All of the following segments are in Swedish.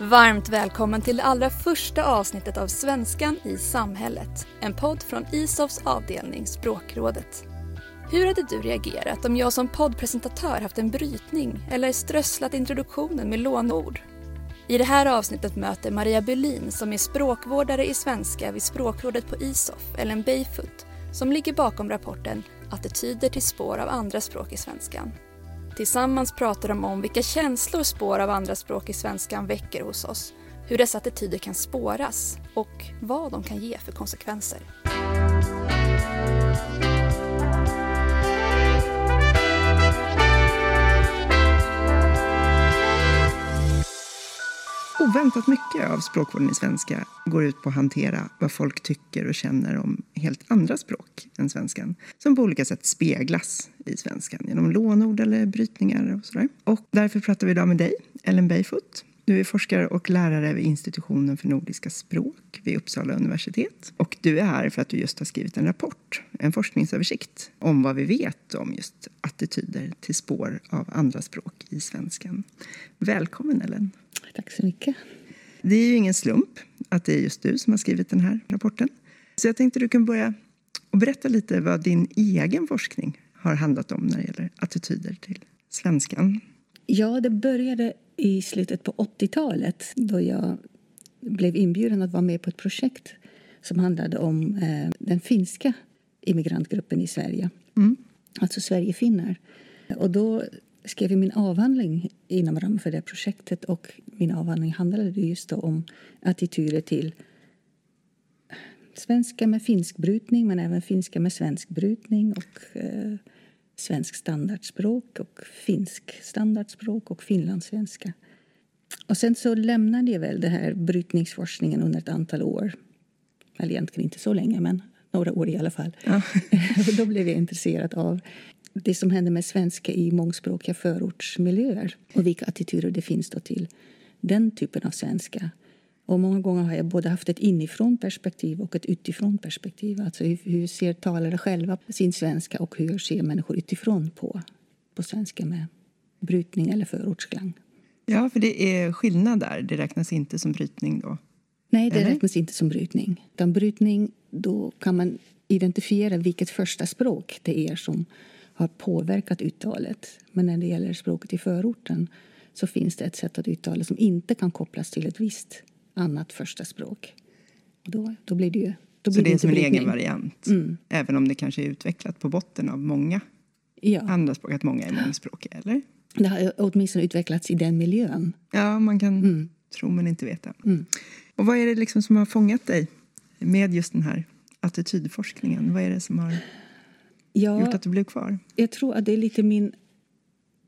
Varmt välkommen till det allra första avsnittet av Svenskan i samhället. En podd från ISOFs avdelning Språkrådet. Hur hade du reagerat om jag som poddpresentatör haft en brytning eller strösslat introduktionen med lånord? I det här avsnittet möter Maria Bylin som är språkvårdare i svenska vid Språkrådet på ISOF, Ellen Bayfoot, som ligger bakom rapporten Attityder till spår av andra språk i svenskan. Tillsammans pratar de om vilka känslor spår av andra språk i svenskan väcker hos oss, hur dessa attityder kan spåras och vad de kan ge för konsekvenser. Oväntat mycket av språkvården i svenska går ut på att hantera vad folk tycker och känner om helt andra språk än svenskan som på olika sätt speglas i svenskan genom lånord eller brytningar och sådär. Och därför pratar vi idag med dig, Ellen Bayfoot. Du är forskare och lärare vid institutionen för nordiska språk vid Uppsala universitet. Och du är här för att du just har skrivit en rapport, en forskningsöversikt om vad vi vet om just attityder till spår av andra språk i svenskan. Välkommen Ellen! Tack så mycket. Det är ju ingen slump att det är just du som har skrivit den här rapporten. Så jag tänkte du kan börja och berätta lite vad din egen forskning har handlat om när det gäller attityder till svenskan. Ja, det började i slutet på 80-talet då jag blev inbjuden att vara med på ett projekt som handlade om eh, den finska immigrantgruppen i Sverige, mm. alltså Sverigefinnar. Och då skrev min avhandling inom ramen för det projektet och min avhandling handlade just om attityder till svenska med finsk brytning men även finska med svensk brytning och eh, svensk standardspråk och finsk standardspråk och finlandssvenska. Och sen så lämnade jag väl det här brytningsforskningen under ett antal år. Eller egentligen inte så länge, men några år i alla fall. Ja. då blev jag intresserad av det som händer med svenska i mångspråkiga förortsmiljöer och vilka attityder det finns då till den typen av svenska. Och många gånger har jag både haft ett inifrån perspektiv och ett utifrån perspektiv. Alltså hur, hur ser talare själva på sin svenska och hur ser människor utifrån på, på svenska med brytning eller förortsklang. Ja, för det är skillnad där. Det räknas inte som brytning då? Nej, det eller? räknas inte som brytning. Utan brytning, då kan man identifiera vilket första språk det är som har påverkat uttalet. Men när det gäller språket i förorten så finns det ett sätt att uttala som inte kan kopplas till ett visst annat första språk. Då, då blir det ju då blir så det är som en egen variant, mm. även om det kanske är utvecklat på botten av många ja. andra språk, att många är mångspråkiga, eller? Det har åtminstone utvecklats i den miljön. Ja, man kan mm. tro men inte veta. Mm. Och vad är det liksom som har fångat dig med just den här attitydforskningen? Vad är det som har ja, gjort att du blev kvar? Jag tror att det är lite min,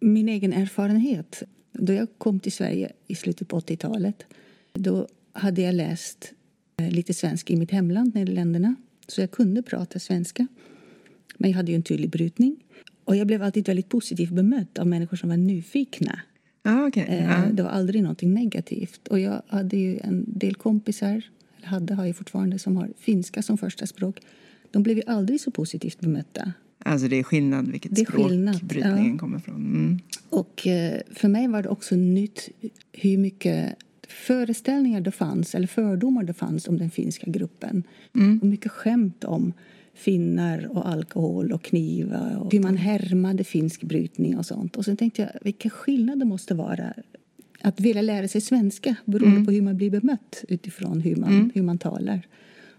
min egen erfarenhet. Då jag kom till Sverige i slutet på 80-talet då hade jag läst eh, lite svenska i mitt hemland, Nederländerna. Så jag kunde prata svenska. Men jag hade ju en tydlig brytning. Och jag blev alltid väldigt positivt bemött av människor som var nyfikna. Ah, okay. ah. Det var aldrig något negativt. Och jag hade ju en del kompisar, eller hade, har jag fortfarande, som har finska som första språk. De blev ju aldrig så positivt bemötta. Alltså det är skillnad vilket det är språk skillnad, brytningen ja. kommer från. Mm. Och eh, för mig var det också nytt hur mycket föreställningar det fanns, eller fördomar det fanns om den finska gruppen. Mm. Och mycket skämt om finnar och alkohol och knivar och hur man härmade finsk brytning och sånt. Och sen tänkte jag vilken skillnad det måste vara att vilja lära sig svenska beroende mm. på hur man blir bemött utifrån hur man, mm. hur man talar.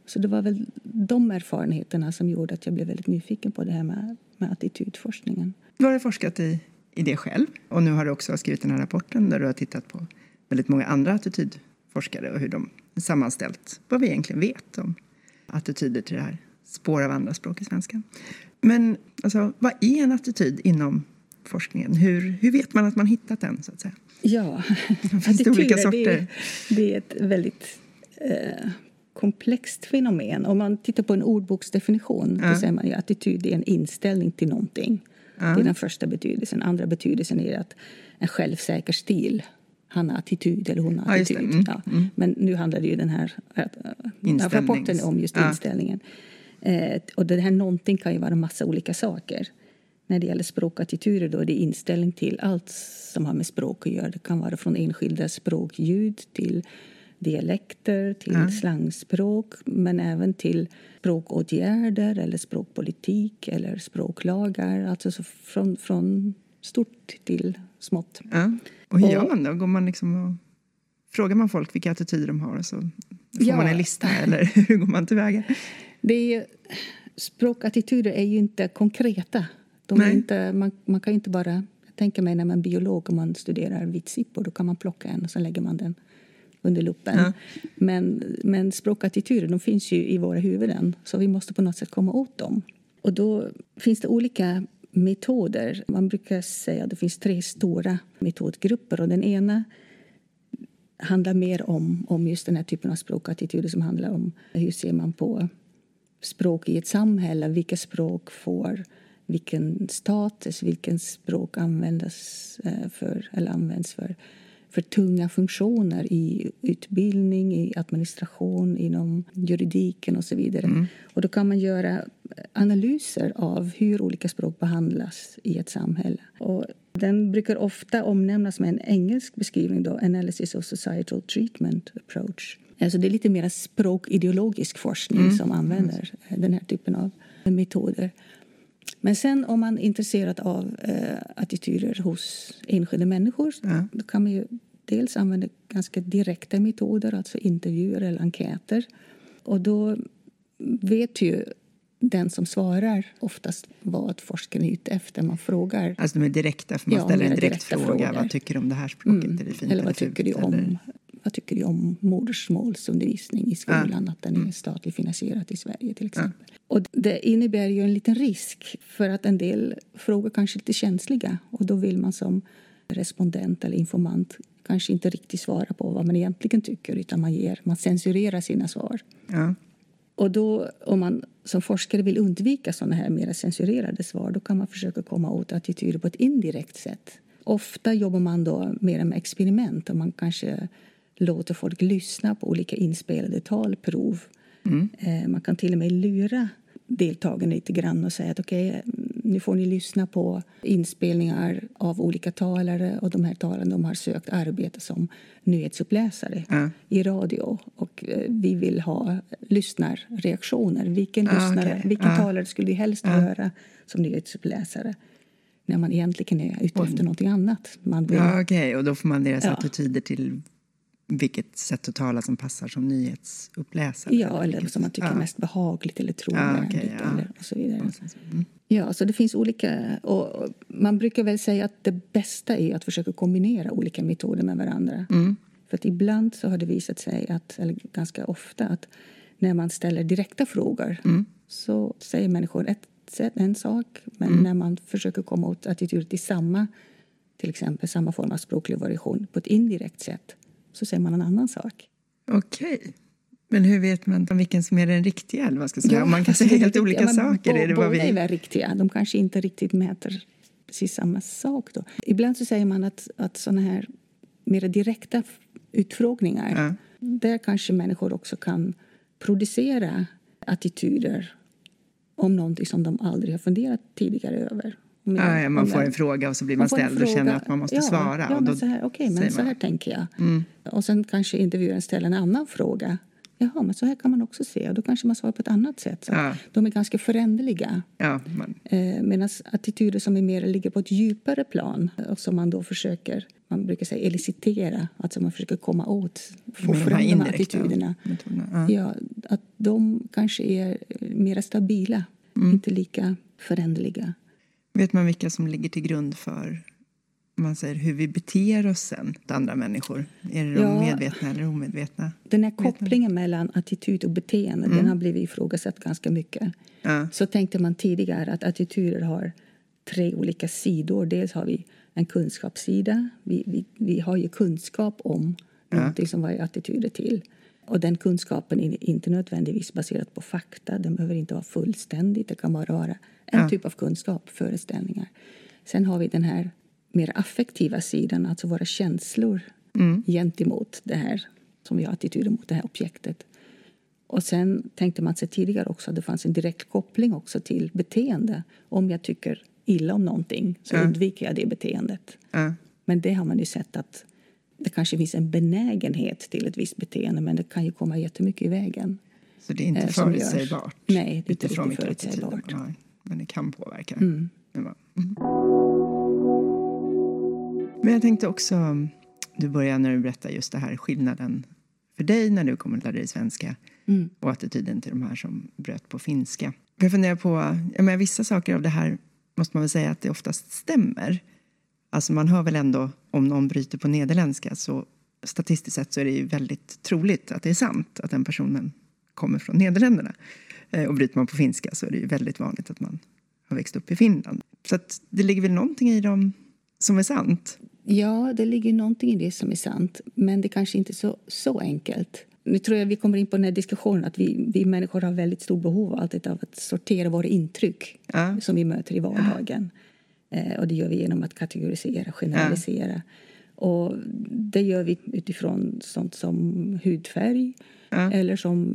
Så det var väl de erfarenheterna som gjorde att jag blev väldigt nyfiken på det här med, med attitydforskningen. Du har forskat i, i det själv och nu har du också skrivit den här rapporten där du har tittat på väldigt många andra attitydforskare och hur de sammanställt vad vi egentligen vet om attityder till det här spår av andra språk i svenskan. Men alltså, vad är en attityd inom forskningen? Hur, hur vet man att man hittat den? så att säga? Ja, Finns det olika sorter? Det är, det är ett väldigt eh, komplext fenomen. Om man tittar på en ordboksdefinition ja. då säger man ju attityd är en inställning till någonting. Ja. Det är den första betydelsen. Andra betydelsen är att en självsäker stil han har attityd eller hon har ja, attityd. Mm, ja. mm. Men nu handlar det ju den här äh, rapporten om just inställningen. Eh, och det här någonting kan ju vara en massa olika saker. när det gäller språkattityder då är det inställning till allt som har med språk att göra. Det kan vara från enskilda språkljud till dialekter, till Ja. slangspråk men även till språkåtgärder eller språkpolitik eller språklagar. Alltså så från, från stort till smått. Ja. Och hur gör man då? Går man liksom och, frågar man folk vilka attityder de har så får Ja. man en lista eller hur går man tillväga? Det är ju, språkattityder är ju inte konkreta. De är inte, man, man kan inte bara... Tänker mig när man är biolog och man studerar vitsippor då kan man plocka en och så lägger man den under luppen. Ja. Men, men språkattityder de finns ju i våra huvuden så vi måste på något sätt komma åt dem. Och då finns det olika metoder. Man brukar säga att det finns tre stora metodgrupper. Och den ena handlar mer om, om just den här typen av språkattityder som handlar om hur ser man på språk i ett samhälle. Vilka språk får vilken status, vilken språk användas eh, för, eller används för, för tunga funktioner i utbildning, i administration, inom juridiken och så vidare. Och då kan man göra analyser av hur olika språk behandlas i ett samhälle. Och den brukar ofta omnämnas med en engelsk beskrivning, då, Analysis of Societal Treatment Approach. Alltså det är lite mer språkideologisk forskning som använder eh, den här typen av metoder. Men sen om man är intresserad av eh, attityder hos enskilda människor Ja. då kan man ju dels använda ganska direkta metoder, alltså intervjuer eller enkäter. Och då vet ju den som svarar oftast vad forskaren är ute efter. Man frågar Alltså de är direkta, för man Ja, ställer en direkt fråga. frågor. Vad tycker du om det här språket? Mm. Är det fint eller vad tycker du om, Vad tycker du om modersmålsundervisning i skolan, att den är statligt finansierad i Sverige till exempel. Och det innebär ju en liten risk för att en del frågor kanske är lite känsliga och då vill man som respondent eller informant kanske inte riktigt svara på vad man egentligen tycker utan man, ger, man censurerar sina svar. Ja. Och då, om man som forskare vill undvika såna här mer censurerade svar då kan man försöka komma åt attityder på ett indirekt sätt. Ofta jobbar man då mer med experiment och man kanske låter folk lyssna på olika inspelade talprov. Eh, Man kan till och med lura deltagarna lite grann och säga att okej, nu får ni lyssna på inspelningar av olika talare och de här talarna de har sökt arbete som nyhetsuppläsare Ja. i radio och eh, vi vill ha lyssnarreaktioner. Vilken, Ah, lyssnare, vilken Ah. talare skulle vi helst höra som nyhetsuppläsare? När man egentligen är ute efter någonting annat. Man vill, Ja, okej. Och då får man deras Ja. attityder till vilket sätt att tala som passar som nyhetsuppläsare. ja, eller som man tycker är ja. mest behagligt eller Ja, trovärdigt. okej, ja. eller, och så vidare. Mm. Ja, så det finns olika... Och och man brukar väl säga att det bästa är att försöka kombinera olika metoder med varandra. Mm. För att ibland så har det visat sig, att, eller ganska ofta, att när man ställer direkta frågor Mm. så säger människor ett, sätt- en sak men när man försöker komma åt attityder till samma, till exempel samma form av språklig variation på ett indirekt sätt så säger man en annan sak. Okej. Men hur vet man vilken som är den riktiga? Eller vad ska säga? Om man kan säga är helt riktigt- olika ja, saker. bo- Är det båda är vi... väl riktiga. De kanske inte riktigt mäter precis samma sak. Då. Ibland så säger man att, att såna här mer direkta utfrågningar Ja. där kanske människor också kan producera attityder om någonting som de aldrig har funderat tidigare över. Jag- Ja, man får en fråga och så blir man man ställd och känner att man måste ja, svara. Ja, men så här, okej, men så man- här tänker jag. Mm. Och sen kanske intervjuaren ställer en annan fråga. Jaha, men så här kan man också se. Och då kanske man svarar på ett annat sätt. Så Ja. De är ganska föränderliga. Ja, man, Eh, Medan attityder som är mer ligger på ett djupare plan och som man då försöker, man brukar säga elicitera, alltså man försöker komma åt, få med fram de här indirekta attityderna. Ja. Ja, att de kanske är mer stabila, Mm. inte lika föränderliga. Vet man vilka som ligger till grund för man säger hur vi beter oss sen till andra människor? Är det de Ja. medvetna eller omedvetna? Den här kopplingen mellan attityd och beteende Mm. den har blivit ifrågasatt ganska mycket. Ja. Så tänkte man tidigare att attityder har tre olika sidor. Dels har vi en kunskapssida. Vi, vi, vi har ju kunskap om någonting som vad är attityder till. Och den kunskapen är inte nödvändigtvis baserad på fakta. Den behöver inte vara fullständig. Det kan bara vara en Ja. typ av kunskap, föreställningar. Sen har vi den här mer affektiva sidan, alltså våra känslor gentemot det här som vi har attityder mot det här objektet. Och sen tänkte man sig tidigare också att det fanns en direkt koppling också till beteende. Om jag tycker illa om någonting så Ja. undviker jag det beteendet. Ja. Men det har man ju sett att det kanske finns en benägenhet till ett visst beteende men det kan ju komma jättemycket i vägen. Så det är inte Eh, förutsägbart? Nej, det är inte riktigt förutsägbart. Men det kan påverka. Mm. Mm. Men jag tänkte också, du började när du berättade just det här skillnaden för dig när du kom att lära dig svenska Mm. och attityden till de här som bröt på finska. Jag funderar på, jag menar, vissa saker av det här måste man väl säga att det oftast stämmer. Alltså man hör väl ändå om någon bryter på nederländska så statistiskt sett så är det ju väldigt troligt att det är sant att den personen kommer från Nederländerna. Eh, Och bryter man på finska så är det ju väldigt vanligt att man har växt upp i Finland. Så det ligger väl någonting i dem som är sant. Ja, det ligger någonting i det som är sant, men det kanske inte är så, så enkelt. Nu tror jag vi kommer in på den här diskussionen att vi, vi människor har väldigt stort behov alltid av att sortera våra intryck Ja. som vi möter i vardagen. Eh, och det gör vi genom att kategorisera, generalisera. Och det gör vi utifrån sånt som hudfärg Ja. eller som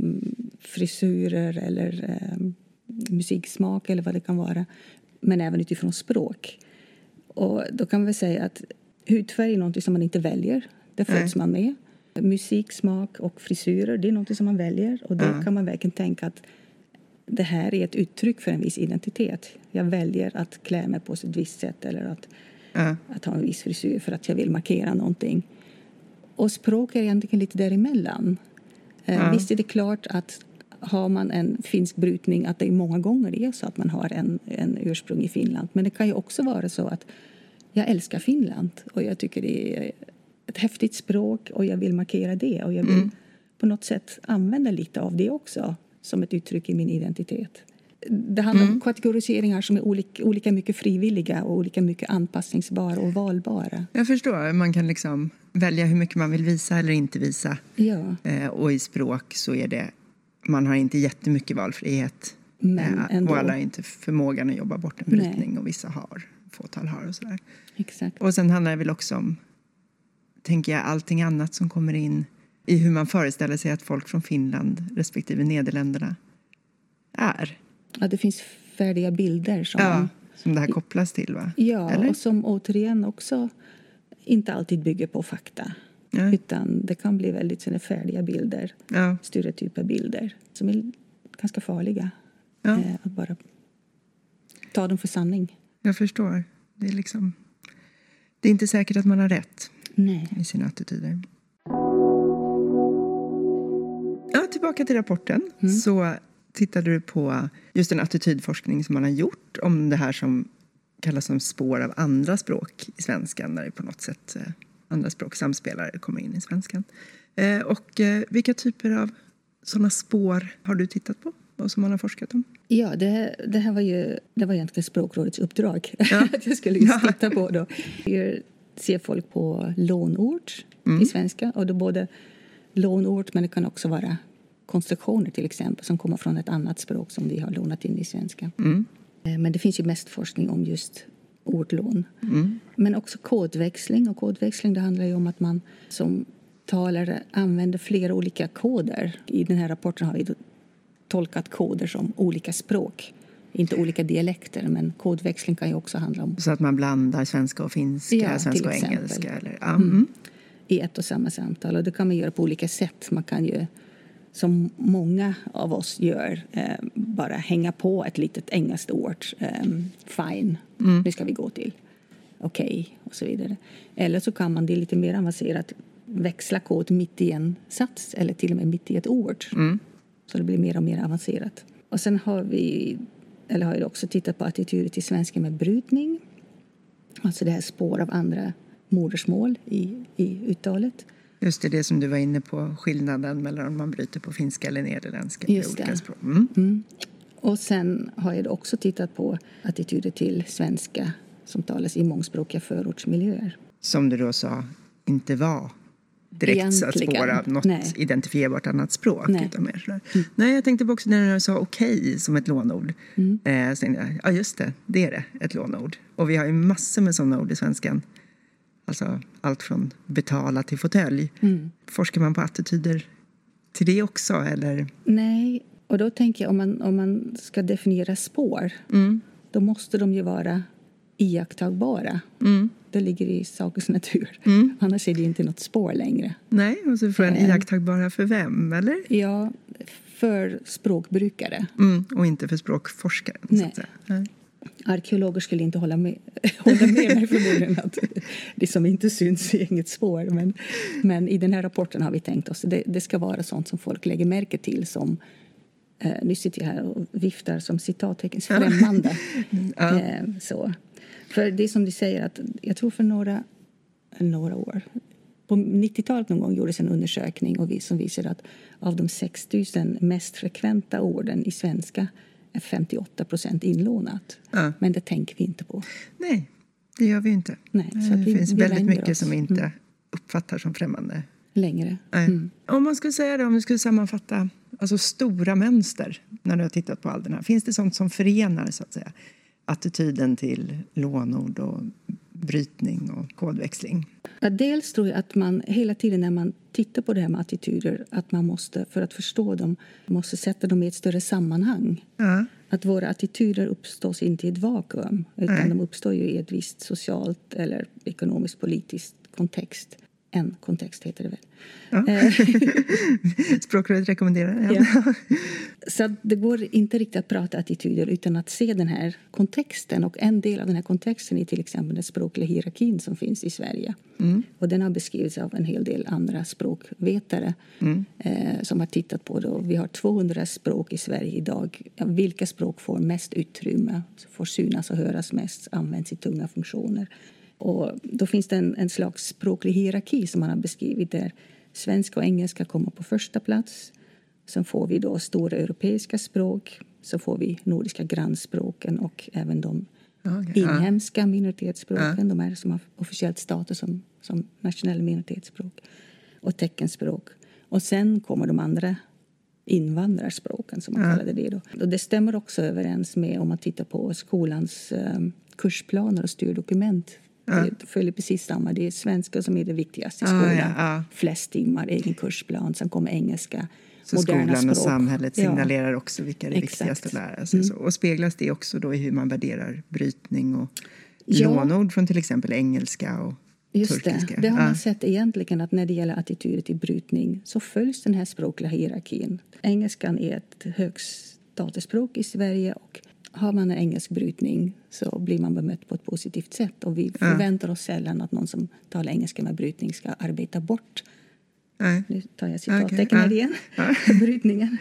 frisyrer eller eh, musiksmak eller vad det kan vara. Men även utifrån språk. Och då kan vi säga att hudfärg är något som man inte väljer. Det föds man med. Musiksmak och frisyrer det är något som man väljer. Och då Ja. kan man verkligen tänka att det här är ett uttryck för en viss identitet. Jag väljer att klä mig på ett visst sätt eller att, Ja. att ha en viss frisyr för att jag vill markera någonting. Och språk är egentligen lite däremellan. Ja. Visst är det klart att har man en finsk brytning att det många gånger är så att man har en, en ursprung i Finland. Men det kan ju också vara så att jag älskar Finland och jag tycker det är ett häftigt språk och jag vill markera det och jag vill på något sätt använda lite av det också som ett uttryck i min identitet. Det handlar om kategoriseringar som är olika, olika mycket frivilliga och olika mycket anpassningsbara och valbara. Jag förstår. Man kan liksom välja hur mycket man vill visa eller inte visa. Ja, Eh, och i språk så är det... Man har inte jättemycket valfrihet. Men Eh, ändå. och alla har inte förmågan att jobba bort en Nej. brytning och vissa har. Fåtal har och sådär. exakt. Och sen handlar det väl också om, tänker jag, allting annat som kommer in i hur man föreställer sig att folk från Finland respektive Nederländerna är. Ja, det finns färdiga bilder som Ja, som det här kopplas till, va? Ja, Eller? och som återigen också inte alltid bygger på fakta. Ja. Utan det kan bli väldigt såna färdiga bilder, Ja, stereotypa bilder som är ganska farliga. ja, Eh, att bara ta dem för sanning. jag förstår. Det är liksom... Det är inte säkert att man har rätt Nej. i sina attityder. Tillbaka till rapporten. Så tittade du på just en attitydforskning som man har gjort om det här som kallas som spår av andra språk i svenskan när det på något sätt eh, andra språk samspelare kommer in i svenskan. Eh, och eh, vilka typer av sådana spår har du tittat på och som man har forskat om? Ja, det, det här var ju det var egentligen språkrådets uppdrag. Ja. att jag skulle just titta på då. Jag ser folk på lånord Mm. i svenska. Och då både lånord, men det kan också vara konstruktioner till exempel som kommer från ett annat språk som vi har lånat in i svenska. Mm. Eh, Men det finns ju mest forskning om just ordlån. Mm. Men också kodväxling. Och kodväxling det handlar ju om att man som talare använder flera olika koder. I den här rapporten har vi tolkat koder som olika språk. Inte olika dialekter, men kodväxling kan ju också handla om Så att man blandar svenska och finska, Ja, svenska och engelska? Eller, ja, mm. i ett och samma samtal. Och det kan man göra på olika sätt. Man kan ju, som många av oss gör, eh, bara hänga på ett litet engelskt ord. Eh, fine, nu ska vi gå till. Okej, och så vidare. Eller så kan man, det lite mer avancerat, växla kod mitt i en sats eller till och med mitt i ett ord. Så det blir mer och mer avancerat. Och sen har vi, eller har jag också tittat på attityder till svenska med brytning. Alltså det här spår av andra modersmål i, i uttalet. Just det, det som du var inne på, skillnaden mellan om man bryter på finska eller nederländska. Just det. språk. Mm. Och sen har jag också tittat på attityder till svenska som talas i mångspråkiga förortsmiljöer. Som du då sa, inte var direkt så att Egentligen. spåra något Nej. identifierbart annat språk. Nej. Utan mer sådär. Nej, jag tänkte på också när du sa okej som ett lånord. Mm. Eh, så tänkte jag, ja just det, det är det, ett lånord. Och vi har ju massor med sådana ord i svenskan. Alltså allt från betala till fåtölj. Mm. Forskar man på attityder till det också eller? Nej, och då tänker jag om man, om man ska definiera spår Mm. då måste de ju vara iakttagbara. Mm. Det ligger i sakens natur. Mm. Annars är det inte något spår längre. Nej, och så frågan Eh. iakttagbara för vem, eller? Ja, för språkbrukare. Mm. Och inte för språkforskaren, så Nej. att säga. Nej. Arkeologer skulle inte hålla med, hålla med mig förmodligen att det som inte syns är inget spår. Men, men i den här rapporten har vi tänkt oss det, det ska vara sånt som folk lägger märke till som eh, nu sitter jag här och viftar som citattecken främmande. Ja. eh, så. För det är som du säger att jag tror för några, några år på 90-talet någon gång gjordes en undersökning och vi, som visade att av de 6 000 mest frekventa orden i svenska är 58 procent inlånat. Ja. Men det tänker vi inte på. Nej, det gör vi inte. Nej, så det vi- finns vi väldigt mycket oss. som vi inte Mm. uppfattar som främmande. längre. Mm. Om man skulle säga det, om du skulle sammanfatta alltså stora mönster när du har tittat på all den här. Finns det sånt som förenar så att säga? Attityden till lånord och brytning och kodväxling. Ja, dels tror jag att man hela tiden när man tittar på det här med attityder att man måste, för att förstå dem, måste sätta dem i ett större sammanhang. Ja. Att våra attityder uppstår inte i ett vakuum utan Nej. de uppstår ju i ett visst socialt eller ekonomiskt politiskt kontext. En kontext heter det väl. Ja. Eh, Språkrådet rekommenderar det. Ja. Så det går inte riktigt att prata attityder utan att se den här kontexten. Och en del av den här kontexten är till exempel den språkliga hierarkin som finns i Sverige. Mm. Och den har beskrivits av en hel del andra språkvetare Mm. eh, som har tittat på det. Och vi har 200 språk i Sverige idag. Vilka språk får mest utrymme, får synas och höras mest, används i tunga funktioner? Och då finns det en, en slags språklig hierarki som man har beskrivit där svenska och engelska kommer på första plats. Sen får vi då stora europeiska språk. Så får vi nordiska grannspråken och även de ja. inhemska minoritetsspråken. De här som har officiellt status som, som nationella minoritetsspråk. Och teckenspråk. Och sen kommer de andra invandrarspråken som man Ja. kallade det då. Och det stämmer också överens med om man tittar på skolans eh, kursplaner och styrdokument. Ja. Det följer precis samma. Det är svenska som är det viktigaste i Ah, skolan. ja, ja. Flest timmar, egen kursplan. Sen kommer engelska, Så moderna skolan språk. och samhället Ja. signalerar också vilka det är Exakt. viktigast att lära sig. Mm. Och speglas det också då i hur man värderar brytning och Ja. lånord från till exempel engelska och Just turkiska? det. Det har Ja. man sett egentligen att när det gäller attityder till brytning så följs den här språkliga hierarkin. Engelskan är ett högstatusspråk i Sverige och har man en engelsk brytning så blir man bemött på ett positivt sätt. Och vi förväntar oss sällan att någon som talar engelska med brytning ska arbeta bort Nej. nu tar jag citattecken Okej, här ja. igen. Brytningen.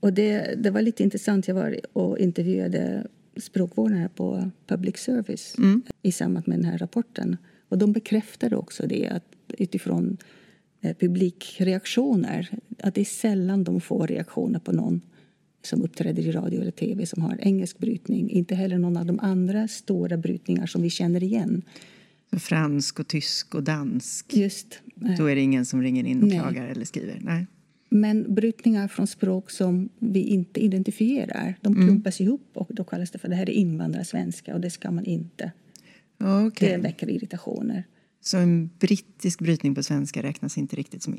Och det, det var lite intressant. Jag var och intervjuade språkvårdare på public service Mm. i samband med den här rapporten. Och de bekräftade också det att utifrån eh, publikreaktioner att det är sällan de får reaktioner på någon som uppträder i radio eller tv som har engelsk brytning. Inte heller någon av de andra stora brytningar som vi känner igen. Så fransk och tysk och dansk. Just. eh, Då är det ingen som ringer in och Nej. klagar eller skriver. Nej. Men brytningar från språk som vi inte identifierar, de Mm. klumpas ihop och då kallas det för det här är invandrarsvenska och det ska man inte. Okej. Det väcker irritationer. Så en brittisk brytning på svenska räknas inte riktigt som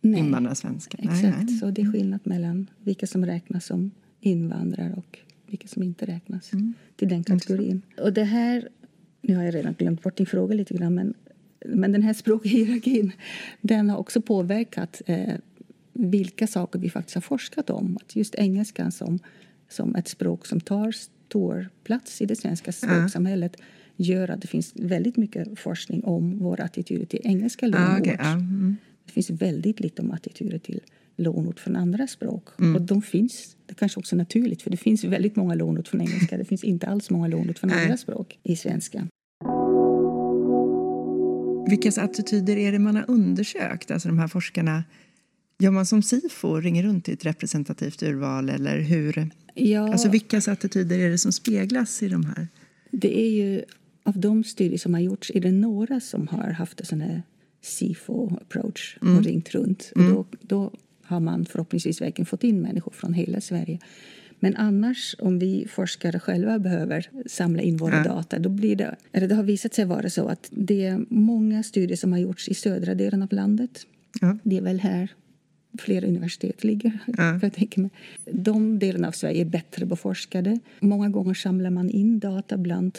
Nej. invandrarsvenska? Nej, Exakt, nej. så det är skillnad mellan vilka som räknas som invandrare och vilka som inte räknas Mm. till den kategorin. Och det här, nu har jag redan glömt bort din fråga lite grann, men, men den här språkhierarkin, den har också påverkat eh, vilka saker vi faktiskt har forskat om. Att just engelskan som, som ett språk som tar stor plats i det svenska språksamhället gör att det finns väldigt mycket forskning om våra attityder till engelska lånord. okej, ja, mm. Det finns väldigt lite om attityder till lånord från andra språk. Mm. Och de finns, det kanske också är naturligt, för det finns väldigt många lånord från engelska. Det finns inte alls många lånord från Nej. andra språk i svenska. Vilkas attityder är det man har undersökt? Alltså de här forskarna, gör man som SIFO, ringer runt till ett representativt urval eller hur? Ja, Alltså vilkas attityder är det som speglas i de här? det är ju av de studier som har gjorts är det några som har haft en sån här SIFO-approach och ringt runt. Och då, då har man förhoppningsvis verkligen fått in människor från hela Sverige. Men annars, om vi forskare själva behöver samla in våra Ja. data då blir det, eller det har visat sig vara så att det är många studier som har gjorts i södra delen av landet. Ja. Det är väl här flera universitet ligger. Ja. Jag tänker mig. De delarna av Sverige är bättre beforskade. Många gånger samlar man in data bland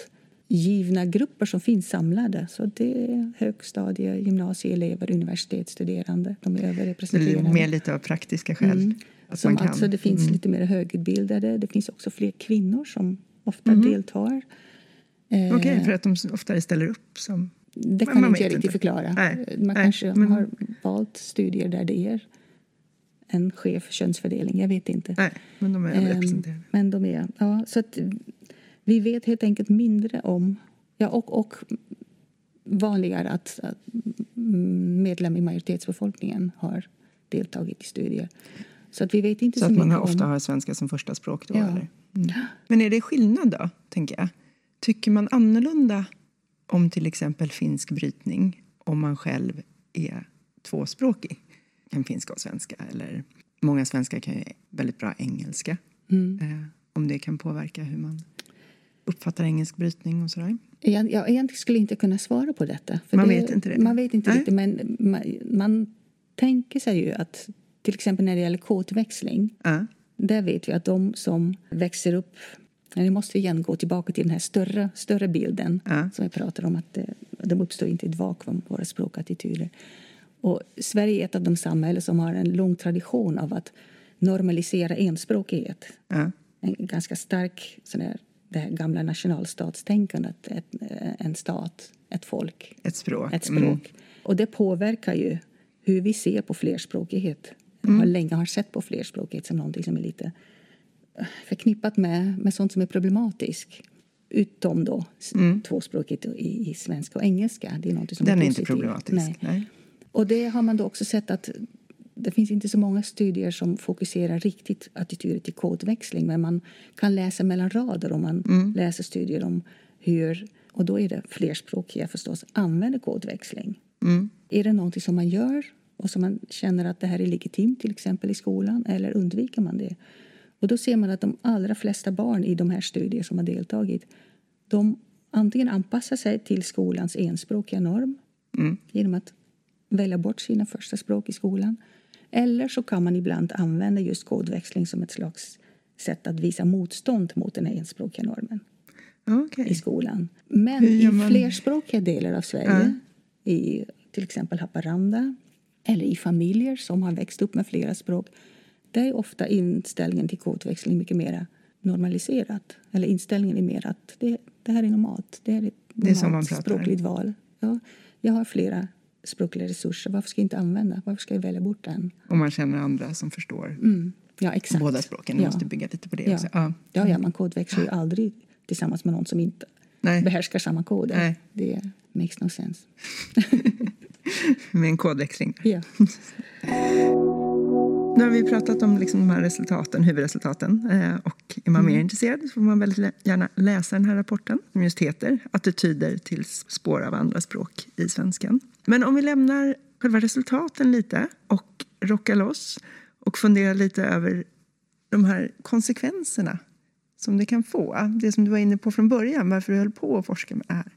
givna grupper som finns samlade. Så det är högstadie, gymnasieelever, universitetsstuderande. De är överrepresenterade. är mer lite av praktiska skäl. Mm. Att Som man kan. alltså, det finns Mm. lite mer högutbildade. Det finns också fler kvinnor som ofta Mhm. deltar. Eh, Okej, för att de oftare ställer upp som... det kan man inte jag riktigt inte. förklara. Nej, Man nej, kanske men- har valt studier där det är en skev könsfördelning. Jag vet inte. Nej, men de är Ehm, överrepresenterade. Men de är... Ja, så att vi vet helt enkelt mindre om... Ja, och, och vanligare att, att medlem i majoritetsbefolkningen har deltagit i studier. Så att vi vet inte Så så, att man har ofta har svenska som första språk då? Ja. Eller? Mm. Men är det skillnad då, tänker jag? Tycker man annorlunda om till exempel finsk brytning om man själv är tvåspråkig? Kan finska och svenska eller många svenskar kan ju väldigt bra engelska. Mm. Eh, om det kan påverka hur man uppfattar engelsk brytning och sådär. Jag, jag egentligen skulle inte kunna svara på detta. Man det, vet inte det? Man vet inte Nej. riktigt, men man, man tänker sig ju att till exempel när det gäller kodväxling Ja, Där vet vi att de som växer upp... Vi måste igen gå tillbaka till den här större, större bilden Ja. som jag pratar om. att det, De uppstår inte i ett vakuum, våra språkattityder. Och Sverige är ett av de samhällen som har en lång tradition av att normalisera enspråkighet. ja, En ganska stark sån där, det gamla nationalstatstänkandet. Ett, en stat, ett folk, ett språk. ett språk. Mm. Och det påverkar ju hur vi ser på flerspråkighet. Jag har länge har sett på flerspråkighet som någonting som är lite eh, förknippat med, med sånt som är problematiskt. Utom då s- tvåspråkigt i, i svenska och engelska. Det är någonting som Den är inte positivt. problematisk. Nej. Nej. Och det har man då också sett att det finns inte så många studier som fokuserar riktigt attityder till kodväxling men man kan läsa mellan rader om man Mm. läser studier om hur, och då är det flerspråkiga förstås, använder kodväxling. Mm. Är det någonting som man gör och som man känner att det här är legitimt till exempel i skolan eller undviker man det? Och då ser man att de allra flesta barn i de här studier som har deltagit de antingen anpassar sig till skolans enspråkiga norm Mm. genom att välja bort sina första språk i skolan. Eller så kan man ibland använda just kodväxling som ett slags sätt att visa motstånd mot den här enspråkiga normen Okej. i skolan. Men i flerspråkiga delar av Sverige, i till exempel Haparanda eller i familjer som har växt upp med flera språk där är ofta inställningen till kodväxling mycket mer normaliserat. Eller inställningen är mer att det, det här är normalt. Det är ett Det är som normalt man pratar. språkligt val. Ja, jag har flera språkliga resurser. Varför ska jag inte använda? Varför ska jag välja bort den? Om man känner andra som förstår Mm. Ja, exakt. båda språken. Man Ja. måste bygga lite på det Ja. också. Ja. Ja, ja, man kodväxlar ju aldrig tillsammans med någon som inte Nej, behärskar samma koder. Nej. Det makes no sense. med en kodväxling. Ja. Nu har vi pratat om liksom de här resultaten, huvudresultaten. Eh, och är man mer intresserad så får man väldigt gärna läsa den här rapporten som just heter Attityder till spår av andra språk i svenskan. Men om vi lämnar själva resultaten lite och rockar loss och funderar lite över de här konsekvenserna som det kan få. Det som du var inne på från början, varför du höll på att forska med det här.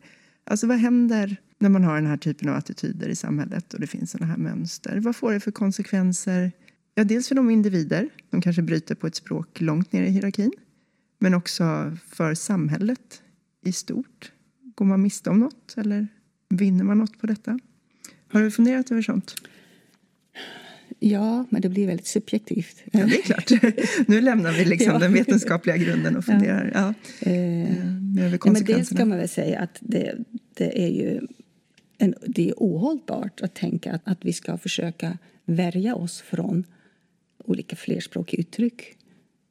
Alltså vad händer när man har den här typen av attityder i samhället och det finns sådana här mönster? Vad får det för konsekvenser? Ja, dels för de individer som kanske bryter på ett språk långt ner i hierarkin. Men också för samhället i stort. Går man miste om något eller vinner man något på detta? Har du funderat över sånt? ja, men det blir väldigt subjektivt. Ja, det är klart. Nu lämnar vi liksom Ja. den vetenskapliga grunden och funderar ja. Eh, eh, över Nej, men dels konsekvenserna. kan man väl säga att det, det är ju en, det är ohållbart att tänka att, att vi ska försöka värja oss från olika flerspråkiga uttryck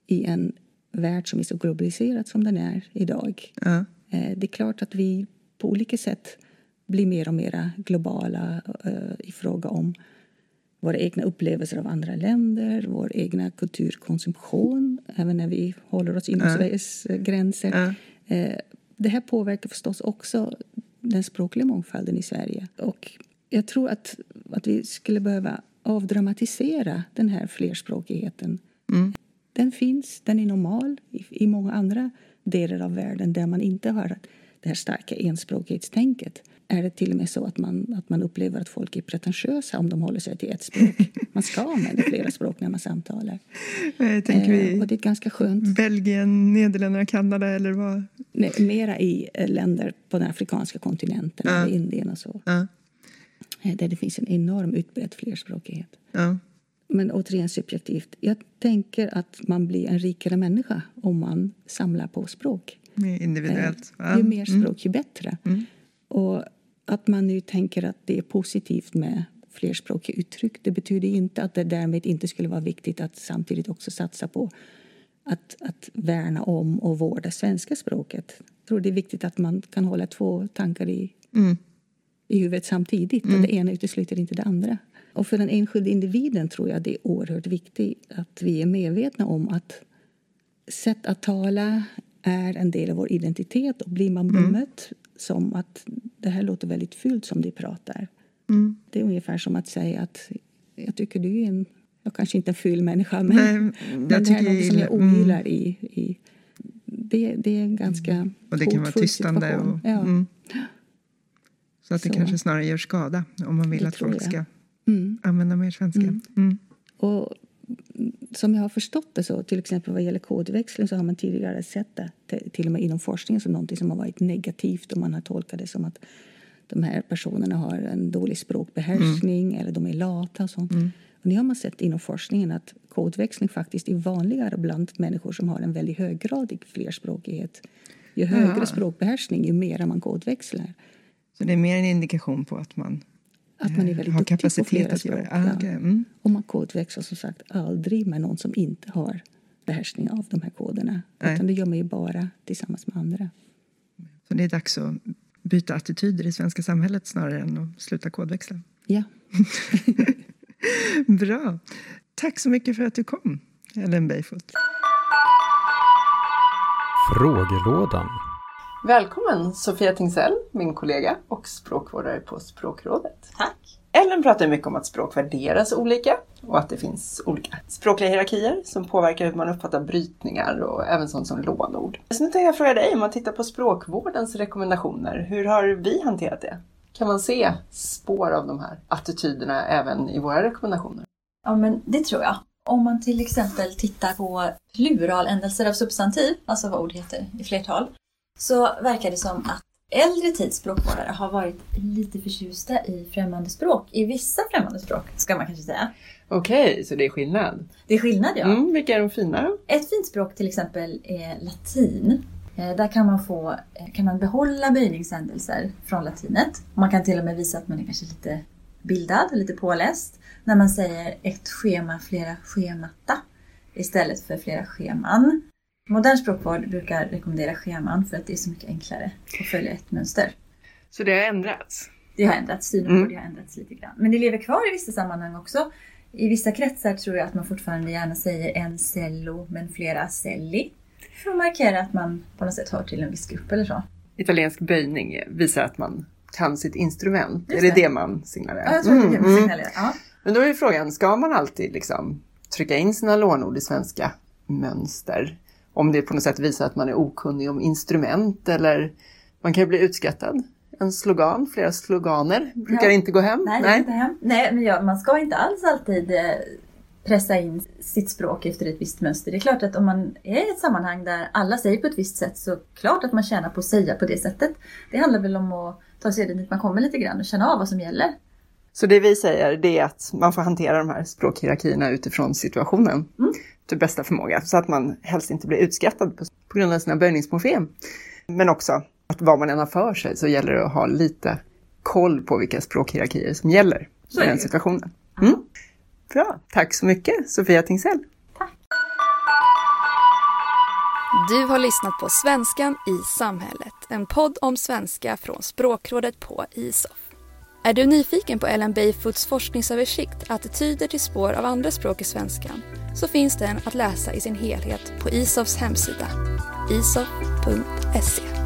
i en värld som är så globaliserad som den är idag. Ja. Eh, Det är klart att vi på olika sätt blir mer och mer globala eh, i fråga om våra egna upplevelser av andra länder, vår egna kulturkonsumtion, även när vi håller oss inom Ja. Sveriges eh, gränser. Ja. Eh, Det här påverkar förstås också den språkliga mångfalden i Sverige. Och jag tror att, att vi skulle behöva avdramatisera den här flerspråkigheten. Mm. Den finns, den är normal i, i många andra delar av världen där man inte har det här starka enspråkighetstänket är det till och med så att man, att man upplever att folk är pretentiösa om de håller sig till ett språk. Man ska använda flera språk när man samtalar. Jag tänker vi Eh, och det är ganska skönt. Belgien, Nederländerna, Kanada eller vad? Nej, Mera i eh, länder på den afrikanska kontinenten, Ja. Indien och så. Ja, eh, Där det finns en enorm utbredd flerspråkighet. ja, Men återigen subjektivt. Jag tänker att man blir en rikare människa om man samlar på språk. individuellt. Eh. Ju mer Mm. språk, ju bättre. Och att man nu tänker att det är positivt med flerspråkiga uttryck det betyder inte att det därmed inte skulle vara viktigt att samtidigt också satsa på att, att värna om och vårda svenska språket. Jag tror det är viktigt att man kan hålla två tankar i, Mm. i huvudet samtidigt. Att det ena utesluter inte det andra. Och för den enskilde individen tror jag det är oerhört viktigt att vi är medvetna om att sätt att tala är en del av vår identitet. Och blir man bemött som att det här låter väldigt fult som du pratar. Mm. Det är ungefär som att säga att jag tycker du är en, jag kanske inte en ful människa men, Nej, men det här är något som jag ogillar i, i det, det är en ganska Och det kan vara tystande. Och, ja. mm. Så att det Så. kanske snarare gör skada om man vill att folk jag. ska Mm. använda mer svenska. Mm. Och som jag har förstått det så, till exempel vad gäller kodväxling så har man tidigare sett det till och med inom forskningen som någonting som har varit negativt och man har tolkat det som att de här personerna har en dålig språkbehärskning eller de är lata och sånt. Och nu har man sett inom forskningen att kodväxling faktiskt är vanligare bland människor som har en väldigt höggradig flerspråkighet. Ju högre Ja. språkbehärskning, ju mer man kodväxlar. Så det är mer en indikation på att man Att man är väldigt har duktig på flera att språk. ah, ja. okej. mm. Och man kodväxlar som sagt aldrig med någon som inte har behärskning av de här koderna. Nej. Utan det gör man ju bara tillsammans med andra. Så det är dags att byta attityder i svenska samhället snarare än att sluta kodväxla. Ja, Bra. Tack så mycket för att du kom, Ellen Beifoot. Frågelådan. Välkommen Sofia Tingsell, min kollega och språkvårdare på Språkrådet. Tack. Ellen pratar mycket om att språk värderas olika och att det finns olika språkliga hierarkier som påverkar hur man uppfattar brytningar och även sånt som lånord. Så nu tänkte jag fråga dig, om man tittar på språkvårdens rekommendationer, hur har vi hanterat det? Kan man se spår av de här attityderna även i våra rekommendationer? Ja, men det tror jag. Om man till exempel tittar på pluraländelser av substantiv, alltså vad ord heter i flertal, så verkar det som att äldre tids språkvårdare har varit lite förtjusta i främmande språk. I vissa främmande språk, ska man kanske säga. Okej, så det är skillnad. Det är skillnad, ja. Mm, vilka är de fina då? Ett fint språk till exempel är latin. Eh, Där kan man, få, eh, kan man behålla böjningshändelser från latinet. Man kan till och med visa att man är kanske lite bildad, lite påläst. När man säger ett schema, flera schemata istället för flera scheman. Modern språkvård brukar rekommendera scheman för att det är så mycket enklare att följa ett mönster. Så det har ändrats? Det har ändrats, synen Mm. det har ändrats lite grann. Men det lever kvar i vissa sammanhang också. I vissa kretsar tror jag att man fortfarande gärna säger en cello men flera celli. För att markera att man på något sätt hör till en viss grupp eller så. Italiensk böjning visar att man kan sitt instrument. Just är det det. det man signalerar? Ja, jag tror att det är det Mm, man mm. signalerar. Ja. Men då är frågan, ska man alltid liksom trycka in sina lånord i svenska mönster? Om det på något sätt visar att man är okunnig om instrument eller man kan ju bli utskrattad. En slogan, flera sloganer brukar Ja. inte gå hem. Nej, är inte hem. Nej, men ja, man ska inte alls alltid eh, pressa in sitt språk efter ett visst mönster. Det är klart att om man är i ett sammanhang där alla säger på ett visst sätt så klart att man tjänar på att säga på det sättet. Det handlar väl om att ta sig dit man kommer lite grann och känna av vad som gäller. Så det vi säger det är att man får hantera de här språkhierarkierna utifrån situationen Mm. Till bästa förmåga. Så att man helst inte blir utskrattad på, på grund av sina böjningsmorfem. Men också att vad man än har för sig så gäller det att ha lite koll på vilka språkhierarkier som gäller i den situationen. Mm. Bra, tack så mycket Sofia Tingsell. Du har lyssnat på Svenskan i samhället, en podd om svenska från Språkrådet på ISOF. Är du nyfiken på Ellen Bayfoots forskningsöversikt Attityder till spår av andra språk i svenskan så finns den att läsa i sin helhet på ISOFs hemsida, isof.se.